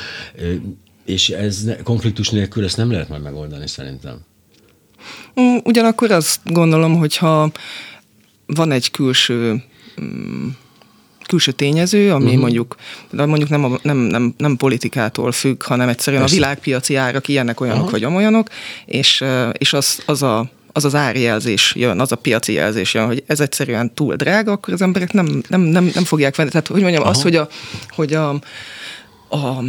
és ez konfliktus nélkül ezt nem lehet majd megoldani szerintem. Mm, ugyanakkor azt gondolom, hogyha van egy külső mm, külső tényező, ami uh-huh. mondjuk, de mondjuk nem, a, nem, nem, nem politikától függ, hanem egyszerűen Persze. a világpiaci árak ilyenek olyanok uh-huh. vagy amolyanok, és, és az, az a az az árjelzés jön, az a piaci jelzés jön, hogy ez egyszerűen túl drága, akkor az emberek nem, nem, nem, nem fogják venni. Tehát, hogy mondjam, Aha. az, hogy a, hogy a, a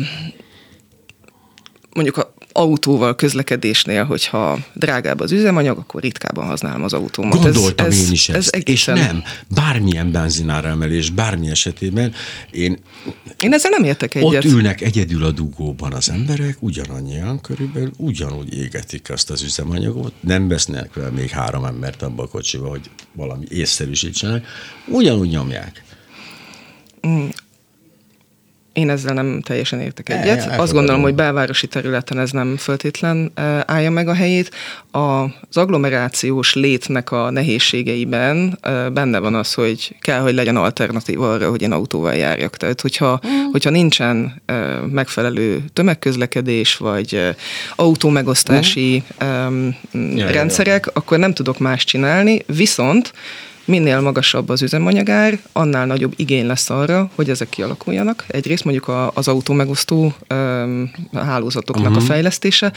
mondjuk a autóval közlekedésnél, hogyha drágább az üzemanyag, akkor ritkában használom az autómat. Gondoltam ez, én is ezt. Ez egészen... És nem, bármilyen benzinára emelés, bármi esetében én... Én ezzel nem értek egyet. Ott ülnek egyedül a dugóban az emberek, ugyanannyian körülbelül, ugyanúgy égetik azt az üzemanyagot, nem vesznek vele még három embert abba a kocsiba, hogy valami észszerűsítsenek, ugyanúgy nyomják. Én ezzel nem teljesen értek egyet. E, Azt gondolom, hogy belvárosi területen ez nem föltétlen állja meg a helyét. Az agglomerációs létnek a nehézségeiben benne van az, hogy kell, hogy legyen alternatív arra, hogy én autóval járjak. Tehát, hogyha, mm. hogyha nincsen megfelelő tömegközlekedés, vagy autómegosztási mm. rendszerek, akkor nem tudok más csinálni, viszont minél magasabb az üzemanyagár, annál nagyobb igény lesz arra, hogy ezek kialakuljanak. Egyrészt mondjuk az autó megosztó hálózatoknak uh-huh. a mhm. fejlesztése,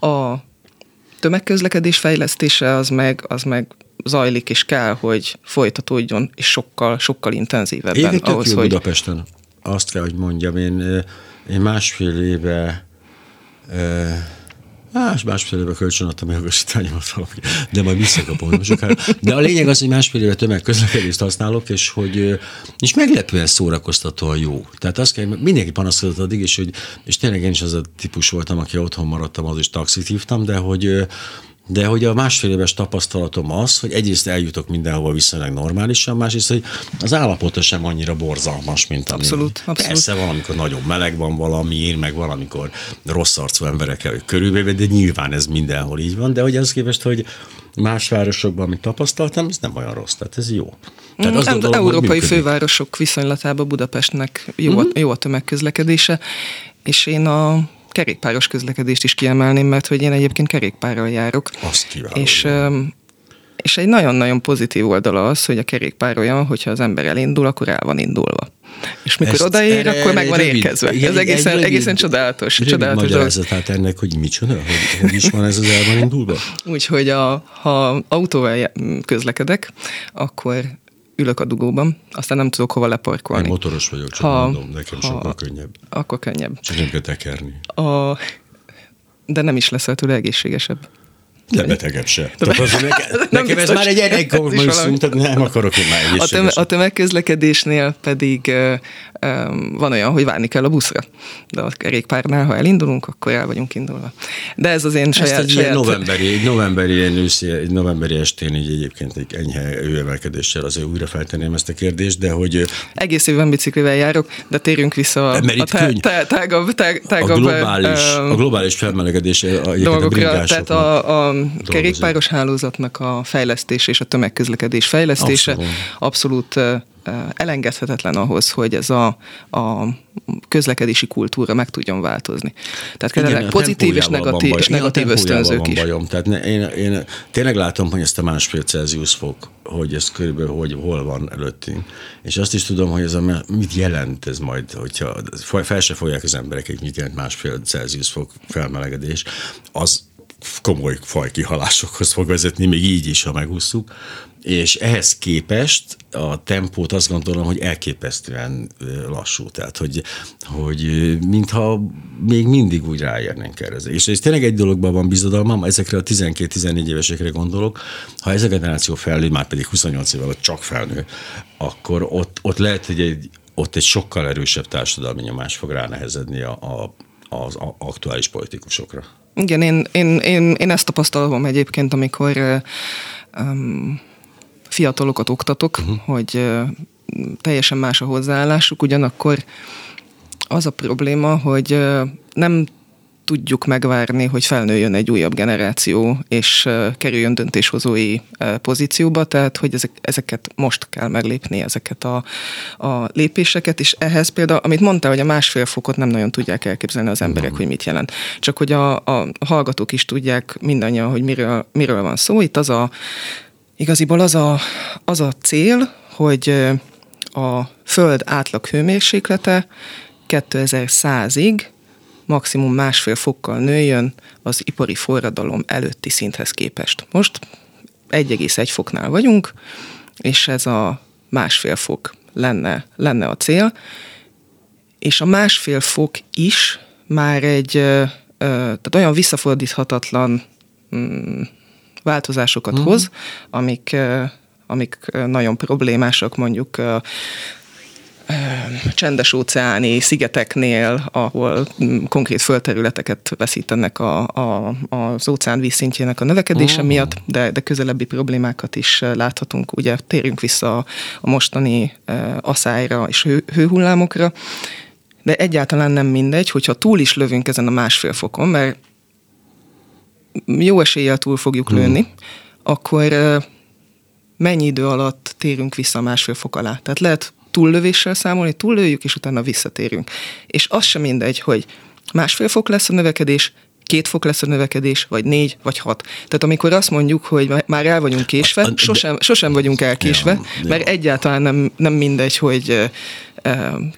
a tömegközlekedés fejlesztése az meg, az meg zajlik, és kell, hogy folytatódjon, és sokkal, sokkal intenzívebben. Én ahhoz, hogy... Budapesten. Azt kell, hogy mondjam, én, én másfél éve Más, másfél éve kölcsön adtam a jogosítványomat valami, de majd visszakapom nem sokára. De a lényeg az, hogy másfél éve tömegközlekedést használok, és hogy és meglepően szórakoztatóan jó. Tehát azt kell, mindenki panaszkodott addig, és, hogy, és tényleg én is az a típus voltam, aki otthon maradtam, az is taxit hívtam, de hogy de hogy a másfél éves tapasztalatom az, hogy egyrészt eljutok mindenhova viszonylag normálisan, másrészt, hogy az állapota sem annyira borzalmas, mint ami. Abszolút, abszolút. Persze valamikor nagyon meleg van valamiért, meg valamikor rossz arcú emberek körülbelül, de nyilván ez mindenhol így van, de hogy az képest, hogy más városokban, amit tapasztaltam, ez nem olyan rossz, tehát ez jó. Tehát az gondolom, Európai fővárosok viszonylatában Budapestnek jó, uh-huh. jó a tömegközlekedése, és én a kerékpáros közlekedést is kiemelném, mert hogy én egyébként kerékpárral járok. Azt kívánom. És, és egy nagyon-nagyon pozitív oldala az, hogy a kerékpár olyan, hogyha az ember elindul, akkor el van indulva. És mikor Ezt odaér, erre, akkor meg van rövid, érkezve. Igen, ez egészen, rövid, egészen csodálatos. Rövid csodálatos magyarázatát ennek, hogy micsoda? Hogy, hogy is van ez az el van indulva? Úgyhogy a, ha autóval közlekedek, akkor ülök a dugóban, aztán nem tudok hova leparkolni. Én motoros vagyok, csak ha, mondom, nekem ha, sokkal könnyebb. Akkor könnyebb. Csak nem kell tekerni. A, de nem is leszel tőle egészségesebb. De betegebb se. De Tehát az, nekem, nekem ez már egy erekkorban tehát nem akarok én már a, töme, a tömegközlekedésnél pedig van olyan, hogy várni kell a buszra. De a kerékpárnál, ha elindulunk, akkor el vagyunk indulva. De ez az én Ezt saját... egy saját... novemberi, egy novemberi, egy, őszi, egy novemberi estén így egyébként egy enyhe őemelkedéssel azért újra feltenném ezt a kérdést, de hogy... Egész évben biciklivel járok, de térjünk vissza a, a tá, tá, tágabb, tá, tágabb... A globális, a globális felmelegedés a, dolgokra, a tehát a, a kerékpáros hálózatnak a fejlesztése és a tömegközlekedés fejlesztése abszolút, abszolút elengedhetetlen ahhoz, hogy ez a, a közlekedési kultúra meg tudjon változni. Tehát kellene pozitív és negatív, és negatív ösztönzők is. Bajom. Tehát ne, én, én tényleg látom, hogy ezt a másfél Celsius fok, hogy ez körülbelül hogy, hol van előttünk. És azt is tudom, hogy ez a, mit jelent ez majd, hogyha fel se folyják az emberek, hogy mit jelent másfél Celsius fok felmelegedés, az komoly fajkihalásokhoz fog vezetni, még így is, ha megúszuk. És ehhez képest a tempót azt gondolom, hogy elképesztően lassú. Tehát, hogy, hogy mintha még mindig úgy ráérnénk erre. És ez tényleg egy dologban van bizodalmam, ezekre a 12-14 évesekre gondolok, ha ez a generáció felnő, már pedig 28 évvel csak felnő, akkor ott, ott lehet, hogy egy, ott egy sokkal erősebb társadalmi nyomás fog ránehezedni a, a, az aktuális politikusokra. Igen, én, én, én, én ezt tapasztalom egyébként, amikor um, fiatalokat oktatok, uh-huh. hogy teljesen más a hozzáállásuk, ugyanakkor az a probléma, hogy nem tudjuk megvárni, hogy felnőjön egy újabb generáció, és kerüljön döntéshozói pozícióba, tehát hogy ezek, ezeket most kell meglépni, ezeket a, a lépéseket, és ehhez például, amit mondta, hogy a másfél fokot nem nagyon tudják elképzelni az emberek, hogy mit jelent. Csak hogy a, a hallgatók is tudják mindannyian, hogy miről, miről van szó. Itt az a, igaziból az a, az a cél, hogy a Föld átlag hőmérséklete 2100-ig maximum másfél fokkal nőjön az ipari forradalom előtti szinthez képest. Most 1,1 foknál vagyunk, és ez a másfél fok lenne, lenne a cél, és a másfél fok is már egy tehát olyan visszafordíthatatlan mm, változásokat uh-huh. hoz, amik, amik nagyon problémásak mondjuk csendes óceáni szigeteknél, ahol konkrét földterületeket veszítenek a, a, az óceán vízszintjének a növekedése uh-huh. miatt, de, de közelebbi problémákat is láthatunk. Ugye térjünk vissza a mostani aszályra és hő, hőhullámokra, de egyáltalán nem mindegy, hogyha túl is lövünk ezen a másfél fokon, mert jó eséllyel túl fogjuk hmm. lőni, akkor mennyi idő alatt térünk vissza a másfél fok alá? Tehát lehet túllövéssel számolni, túllőjük, és utána visszatérünk. És az sem mindegy, hogy másfél fok lesz a növekedés, két fok lesz a növekedés, vagy négy, vagy hat. Tehát amikor azt mondjuk, hogy már el vagyunk késve, sosem, sosem vagyunk elkésve, mert egyáltalán nem, nem mindegy, hogy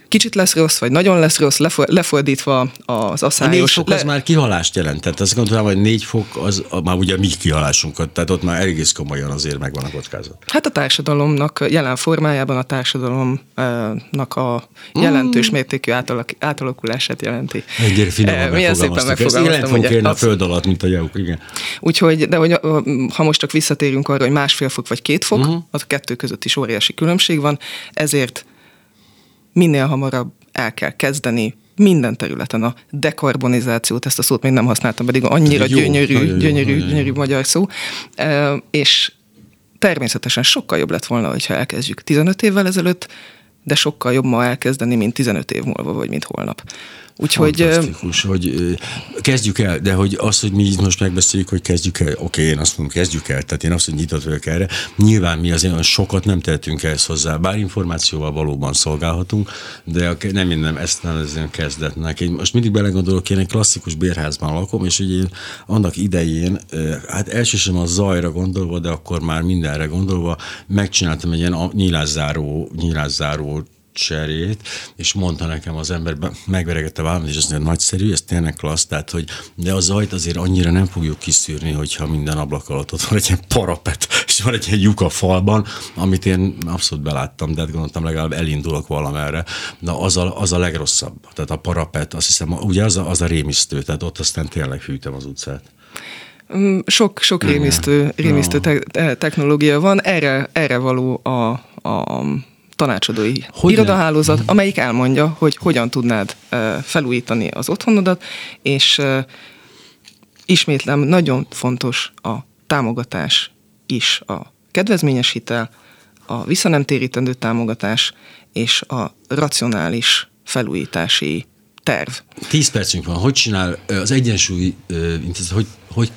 kicsit lesz rossz, vagy nagyon lesz rossz, lefordítva az asszályos... A négy fok az már kihalást jelent, tehát azt gondolom, hogy négy fok az már ugye mi kihalásunkat, tehát ott már egész komolyan azért megvan a kockázat. Hát a társadalomnak jelen formájában a társadalomnak a jelentős mm. mértékű átalak, átalakulását jelenti. Egyre finoman Milyen szépen megfogalmaztam. Ezt ugye, a föld alatt, mint a jauk, igen. Úgyhogy, de hogy, ha most csak visszatérünk arra, hogy másfél fok vagy két fok, uh-huh. az a kettő között is óriási különbség van, ezért minél hamarabb el kell kezdeni minden területen a dekarbonizációt, ezt a szót még nem használtam, pedig annyira jó, gyönyörű, jó, gyönyörű, jó, gyönyörű magyar szó, és természetesen sokkal jobb lett volna, hogyha elkezdjük 15 évvel ezelőtt, de sokkal jobb ma elkezdeni, mint 15 év múlva, vagy mint holnap. Úgyhogy... Fantasztikus, hogy kezdjük el, de hogy az, hogy mi most megbeszéljük, hogy kezdjük el, oké, én azt mondom, kezdjük el, tehát én azt, hogy nyitott vagyok erre. Nyilván mi azért olyan sokat nem tehetünk ehhez hozzá, bár információval valóban szolgálhatunk, de nem minden ezt nevezem kezdetnek. Én most mindig belegondolok, én egy klasszikus bérházban lakom, és ugye én annak idején, hát elsősorban a zajra gondolva, de akkor már mindenre gondolva, megcsináltam egy ilyen nyilászáró, nyilászáró cserét, és mondta nekem az ember, megveregette valamit, és mondja, nagyszerű, ez tényleg klassz, tehát, hogy de a zajt azért annyira nem fogjuk kiszűrni, hogyha minden ablak alatt ott van egy ilyen parapet, és van egy ilyen lyuk a falban, amit én abszolút beláttam, de hát gondoltam, legalább elindulok valamerre. De az a, az a legrosszabb. Tehát a parapet, azt hiszem, ugye az a, az a rémisztő, tehát ott aztán tényleg hűtem az utcát. Mm, sok, sok rémisztő, rémisztő te- technológia van, erre, erre való a, a tanácsadói hogy irodahálózat, amelyik elmondja, hogy hogyan tudnád felújítani az otthonodat, és ismétlem, nagyon fontos a támogatás is, a kedvezményes hitel, a visszanemtérítendő támogatás és a racionális felújítási terv. Tíz percünk van. Hogy csinál az egyensúly, hogy, hogy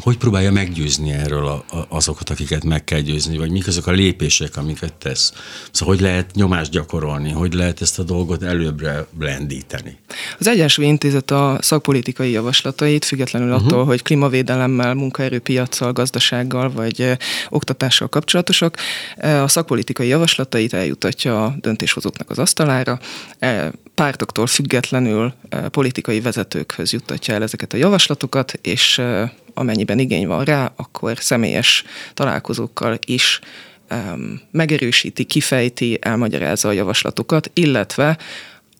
hogy próbálja meggyőzni erről a, a, azokat, akiket meg kell győzni, vagy mik azok a lépések, amiket tesz. Szóval hogy lehet nyomást gyakorolni, hogy lehet ezt a dolgot előbbre blendíteni. Az Egyensúly Intézet a szakpolitikai javaslatait, függetlenül uh-huh. attól, hogy klímavédelemmel, munkaerőpiacsal, gazdasággal vagy oktatással kapcsolatosak, a szakpolitikai javaslatait eljutatja a döntéshozóknak az asztalára, e, pártoktól függetlenül politikai vezetőkhöz juttatja el ezeket a javaslatokat, és amennyiben igény van rá, akkor személyes találkozókkal is um, megerősíti, kifejti, elmagyarázza a javaslatokat, illetve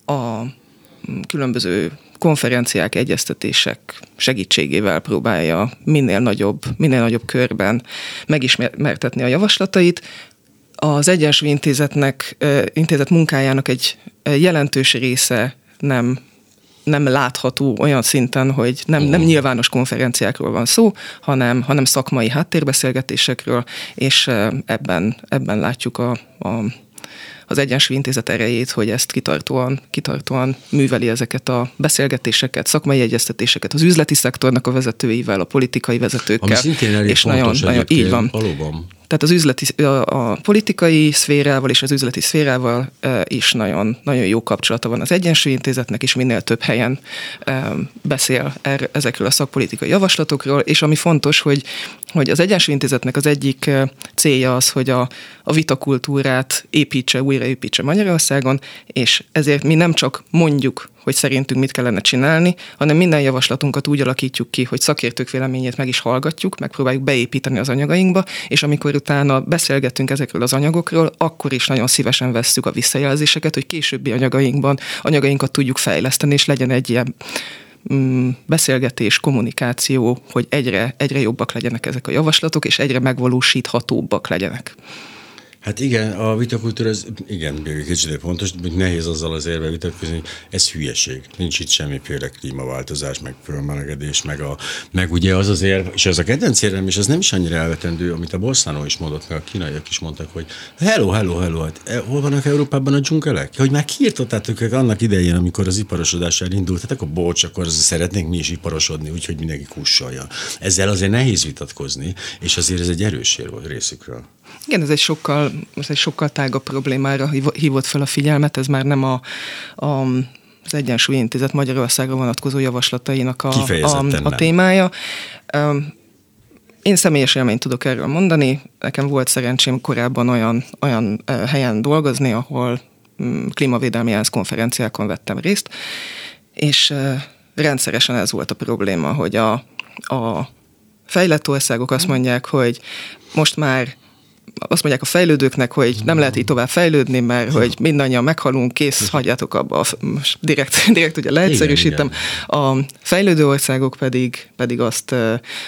a mm, különböző konferenciák, egyeztetések segítségével próbálja minél nagyobb, minél nagyobb körben megismertetni a javaslatait. Az Egyensúly Intézetnek, intézet munkájának egy jelentős része nem nem látható olyan szinten, hogy nem, nem nyilvános konferenciákról van szó, hanem, hanem szakmai háttérbeszélgetésekről, és ebben, ebben látjuk a, a az Egyensúly Intézet erejét, hogy ezt kitartóan, kitartóan műveli ezeket a beszélgetéseket, szakmai egyeztetéseket az üzleti szektornak a vezetőivel, a politikai vezetőkkel. Ami szintén elég és nagyon, nagyon, így van. Valóban. Tehát az üzleti, a, a politikai szférával és az üzleti szférával is nagyon, nagyon jó kapcsolata van az Egyensúlyintézetnek, és minél több helyen beszél er, ezekről a szakpolitikai javaslatokról, és ami fontos, hogy, hogy az Egyensúlyintézetnek az egyik célja az, hogy a, a vitakultúrát építse, újraépítse Magyarországon, és ezért mi nem csak mondjuk, hogy szerintünk mit kellene csinálni, hanem minden javaslatunkat úgy alakítjuk ki, hogy szakértők véleményét meg is hallgatjuk, megpróbáljuk beépíteni az anyagainkba, és amikor utána beszélgetünk ezekről az anyagokról, akkor is nagyon szívesen vesszük a visszajelzéseket, hogy későbbi anyagainkban anyagainkat tudjuk fejleszteni, és legyen egy ilyen mm, beszélgetés, kommunikáció, hogy egyre, egyre jobbak legyenek ezek a javaslatok, és egyre megvalósíthatóbbak legyenek. Hát igen, a vitakultúra, ez igen, kicsit fontos, nehéz azzal az érve vitatkozni, hogy ez hülyeség. Nincs itt semmiféle klímaváltozás, meg fölmelegedés, meg, a, meg ugye az az érv, és az a kedvenc érvem, és az nem is annyira elvetendő, amit a Bolszánó is mondott, meg a kínaiak is mondtak, hogy hello, hello, hello, hát e, hol vannak Európában a dzsungelek? Hogy már kiirtottátok annak idején, amikor az iparosodás elindult, hát akkor bocs, akkor szeretnénk mi is iparosodni, úgyhogy mindenki kussolja. Ezzel azért nehéz vitatkozni, és azért ez egy erős ér volt részükről. Igen, ez egy sokkal, ez egy sokkal tágabb problémára hívott fel a figyelmet, ez már nem a, a az Egyensúly Intézet Magyarországra vonatkozó javaslatainak a, a, a témája. Én személyes élményt tudok erről mondani. Nekem volt szerencsém korábban olyan, olyan helyen dolgozni, ahol mm, klímavédelmi ENSZ konferenciákon vettem részt, és rendszeresen ez volt a probléma, hogy a, a fejlett országok azt mondják, hogy most már azt mondják a fejlődőknek, hogy nem lehet így tovább fejlődni, mert hogy mindannyian meghalunk, kész, hagyjátok abba, most direkt, direkt ugye leegyszerűsítem. A fejlődő országok pedig, pedig azt,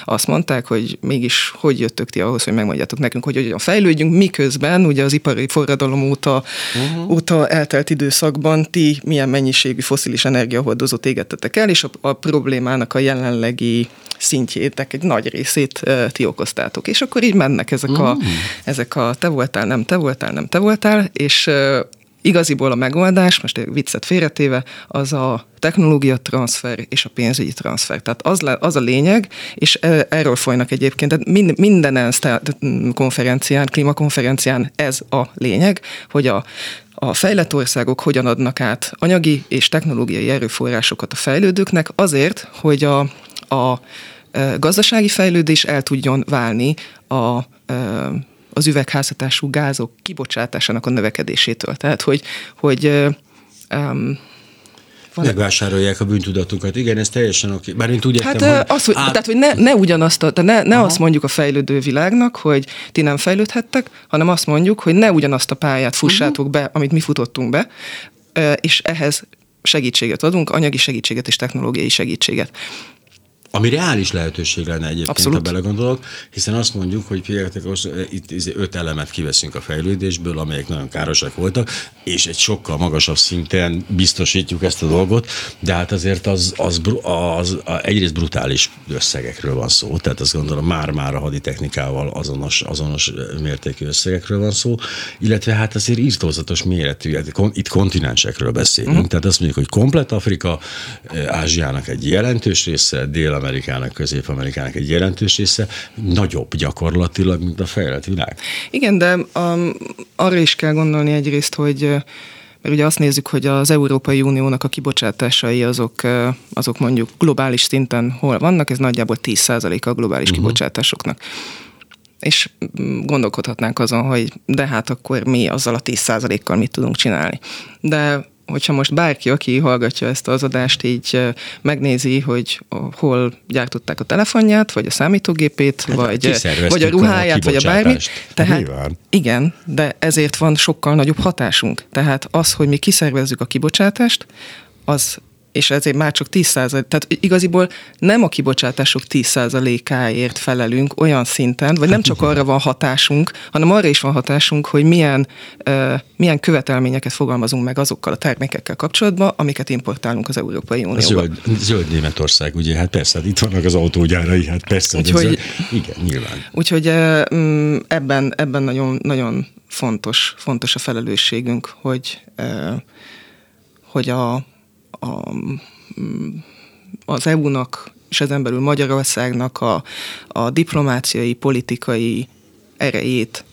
azt mondták, hogy mégis hogy jöttök ti ahhoz, hogy megmondjátok nekünk, hogy hogyan fejlődjünk, miközben ugye az ipari forradalom óta, uh-huh. óta eltelt időszakban ti milyen mennyiségű foszilis energiahordozót égettetek el, és a, a problémának a jelenlegi szintjétek egy nagy részét ti okoztátok. És akkor így mennek ezek a, uh-huh ezek a te voltál, nem te voltál, nem te voltál, és igaziból a megoldás, most egy viccet félretéve, az a technológia transfer és a pénzügyi transfer. Tehát az, az a lényeg, és erről folynak egyébként, tehát minden ENSZ konferencián, klímakonferencián ez a lényeg, hogy a a fejlett országok hogyan adnak át anyagi és technológiai erőforrásokat a fejlődőknek azért, hogy a, a gazdasági fejlődés el tudjon válni a az üvegházhatású gázok kibocsátásának a növekedésétől. Tehát, hogy, hogy um, van Megvásárolják a bűntudatukat. Igen, ez teljesen oké. Bár én úgy hát, hogy... Az, hogy át... Tehát, hogy ne, ne ugyanazt, a, ne, ne azt mondjuk a fejlődő világnak, hogy ti nem fejlődhettek, hanem azt mondjuk, hogy ne ugyanazt a pályát fussátok be, amit mi futottunk be, és ehhez segítséget adunk, anyagi segítséget és technológiai segítséget. Ami reális lehetőség lenne egyébként, Abszolút. ha belegondolok, hiszen azt mondjuk, hogy figyeljetek, itt izé öt elemet kiveszünk a fejlődésből, amelyek nagyon károsak voltak, és egy sokkal magasabb szinten biztosítjuk ezt a dolgot, de hát azért az, az, az, az egyrészt brutális összegekről van szó, tehát azt gondolom már-már a haditechnikával azonos, azonos mértékű összegekről van szó, illetve hát azért írtózatos méretű, hát itt kontinensekről beszélünk, uh-huh. tehát azt mondjuk, hogy komplet Afrika, Ázsiának egy jelentős része, dél Dél-Amerikának, Közép-Amerikának egy jelentős része nagyobb gyakorlatilag, mint a fejlett világ. Igen, de um, arra is kell gondolni egyrészt, hogy mert ugye azt nézzük, hogy az Európai Uniónak a kibocsátásai azok, azok mondjuk globális szinten hol vannak, ez nagyjából 10% a globális uh-huh. kibocsátásoknak és mm, gondolkodhatnánk azon, hogy de hát akkor mi azzal a 10%-kal mit tudunk csinálni. De hogyha most bárki, aki hallgatja ezt az adást, így megnézi, hogy hol gyártották a telefonját, vagy a számítógépét, hát, vagy, vagy a ruháját, a vagy a bármit. Tehát, Nyilván. igen, de ezért van sokkal nagyobb hatásunk. Tehát az, hogy mi kiszervezzük a kibocsátást, az és ezért már csak 10 tehát igaziból nem a kibocsátások 10 áért felelünk olyan szinten, vagy nem csak arra van hatásunk, hanem arra is van hatásunk, hogy milyen, uh, milyen követelményeket fogalmazunk meg azokkal a termékekkel kapcsolatban, amiket importálunk az Európai Unióba. Zöld, zöld Németország, ugye, hát persze, hát itt vannak az autógyárai, hát persze. Úgyhogy, zöld, igen, nyilván. Úgyhogy uh, ebben, ebben nagyon, nagyon fontos, fontos a felelősségünk, hogy, uh, hogy a, a, az EU-nak, és ezen belül Magyarországnak a, a diplomáciai, politikai erejét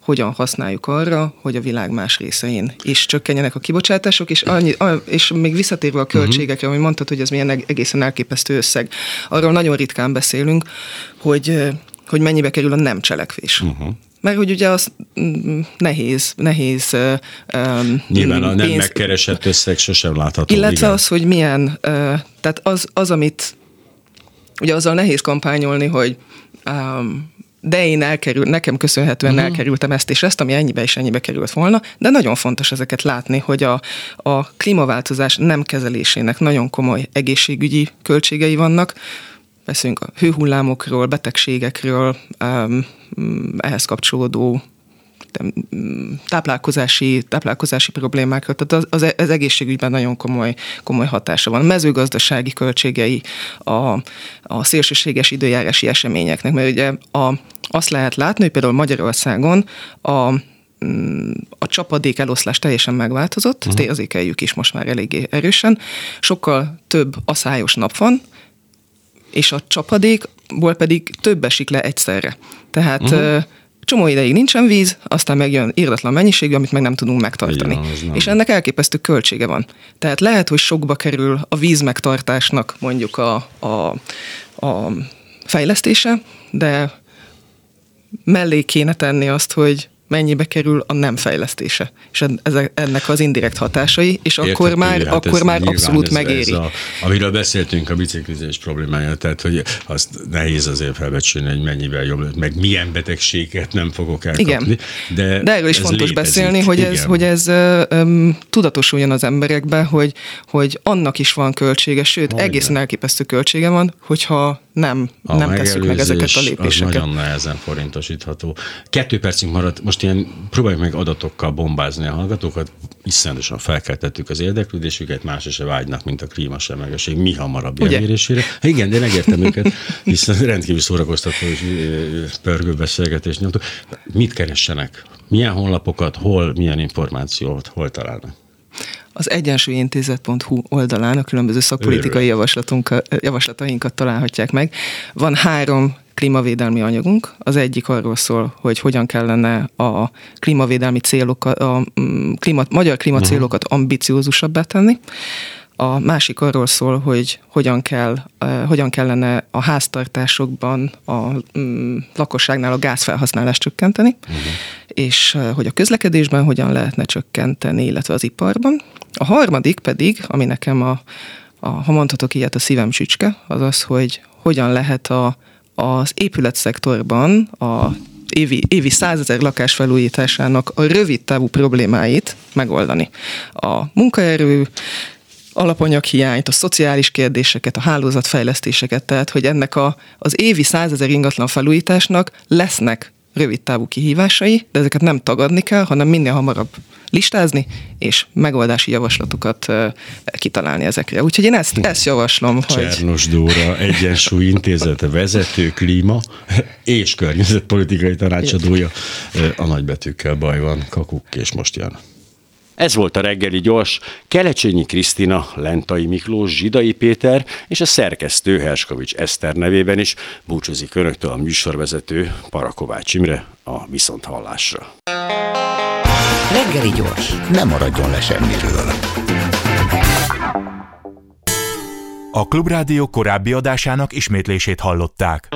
hogyan használjuk arra, hogy a világ más részein is csökkenjenek a kibocsátások, és, annyi, és még visszatérve a költségekre, ami mondtad, hogy ez milyen egészen elképesztő összeg, arról nagyon ritkán beszélünk, hogy, hogy mennyibe kerül a nem cselekvés. Uh-huh. Mert hogy ugye az mm, nehéz, nehéz Nyilván a nem pénz... megkeresett összeg sosem látható. Illetve igen. az, hogy milyen, tehát az, az, amit ugye azzal nehéz kampányolni, hogy um, de én elkerül, nekem köszönhetően uh-huh. elkerültem ezt és ezt, ami ennyibe és ennyibe került volna, de nagyon fontos ezeket látni, hogy a, a klímaváltozás nem kezelésének nagyon komoly egészségügyi költségei vannak, beszélünk a hőhullámokról, betegségekről, um, ehhez kapcsolódó táplálkozási, táplálkozási problémákra, tehát az, az, az egészségügyben nagyon komoly, komoly hatása van. A mezőgazdasági költségei a, a szélsőséges időjárási eseményeknek, mert ugye a, azt lehet látni, hogy például Magyarországon a a csapadék eloszlás teljesen megváltozott, uh-huh. ezt mhm. érzékeljük is most már eléggé erősen. Sokkal több aszályos nap van, és a csapadékból pedig több esik le egyszerre. Tehát uh-huh csomó ideig nincsen víz, aztán megjön írdatlan mennyiségű, amit meg nem tudunk megtartani. Igen, és ennek elképesztő költsége van. Tehát lehet, hogy sokba kerül a víz megtartásnak mondjuk a, a, a fejlesztése, de mellé kéne tenni azt, hogy mennyibe kerül a nem fejlesztése, és ennek az indirekt hatásai, és Értető, akkor már, hát akkor már abszolút ez, megéri. Ez a, amiről beszéltünk a biciklizés problémája, tehát hogy azt nehéz azért felbecsülni, hogy mennyivel jobb, meg milyen betegséget nem fogok elkapni. Igen. De, de erről is fontos létezik. beszélni, hogy Igen. ez, hogy ez um, tudatosuljon az emberekbe, hogy, hogy annak is van költsége, sőt, Hogyne. egészen elképesztő költsége van, hogyha nem, a nem tesszük meg ezeket a lépéseket. Az nagyon nehezen forintosítható. Kettő percünk maradt, most ilyen próbáljuk meg adatokkal bombázni a hallgatókat, iszonyatosan felkeltettük az érdeklődésüket, más se vágynak, mint a klímasemlegesség mi hamarabb elérésére. Hát igen, de megértem őket, hiszen rendkívül szórakoztató és pörgő beszélgetést nyomtuk. Mit keressenek? Milyen honlapokat, hol, milyen információt, hol találnak? Az egyensúlyintézet.hu oldalán a különböző szakpolitikai javaslatainkat találhatják meg. Van három klímavédelmi anyagunk. Az egyik arról szól, hogy hogyan kellene a klímavédelmi célokat, a mm, klíma, magyar klímacélokat uh-huh. ambiciózusabbá tenni. A másik arról szól, hogy hogyan, kell, hogyan kellene a háztartásokban a um, lakosságnál a gázfelhasználást csökkenteni, uh-huh. és hogy a közlekedésben hogyan lehetne csökkenteni, illetve az iparban. A harmadik pedig, ami nekem a, a ha mondhatok ilyet, a szívem csücske, az az, hogy hogyan lehet a, az épületszektorban a évi, évi százezer lakás felújításának a rövid távú problémáit megoldani. A munkaerő, alapanyaghiányt, a szociális kérdéseket, a hálózatfejlesztéseket, tehát hogy ennek a, az évi százezer ingatlan felújításnak lesznek rövid távú kihívásai, de ezeket nem tagadni kell, hanem minél hamarabb listázni, és megoldási javaslatokat kitalálni ezekre. Úgyhogy én ezt, ezt javaslom, hogy... Csernos Dóra, Egyensúly Intézete vezető, klíma és környezetpolitikai tanácsadója. A nagybetűkkel baj van, kakuk, és most jön. Ez volt a reggeli gyors. Kelecsényi Krisztina, Lentai Miklós, Zsidai Péter és a szerkesztő Herskovics Eszter nevében is búcsúzik önöktől a műsorvezető Parakovács Imre a Viszonthallásra. Reggeli gyors, nem maradjon le semmiről. A Klubrádió korábbi adásának ismétlését hallották.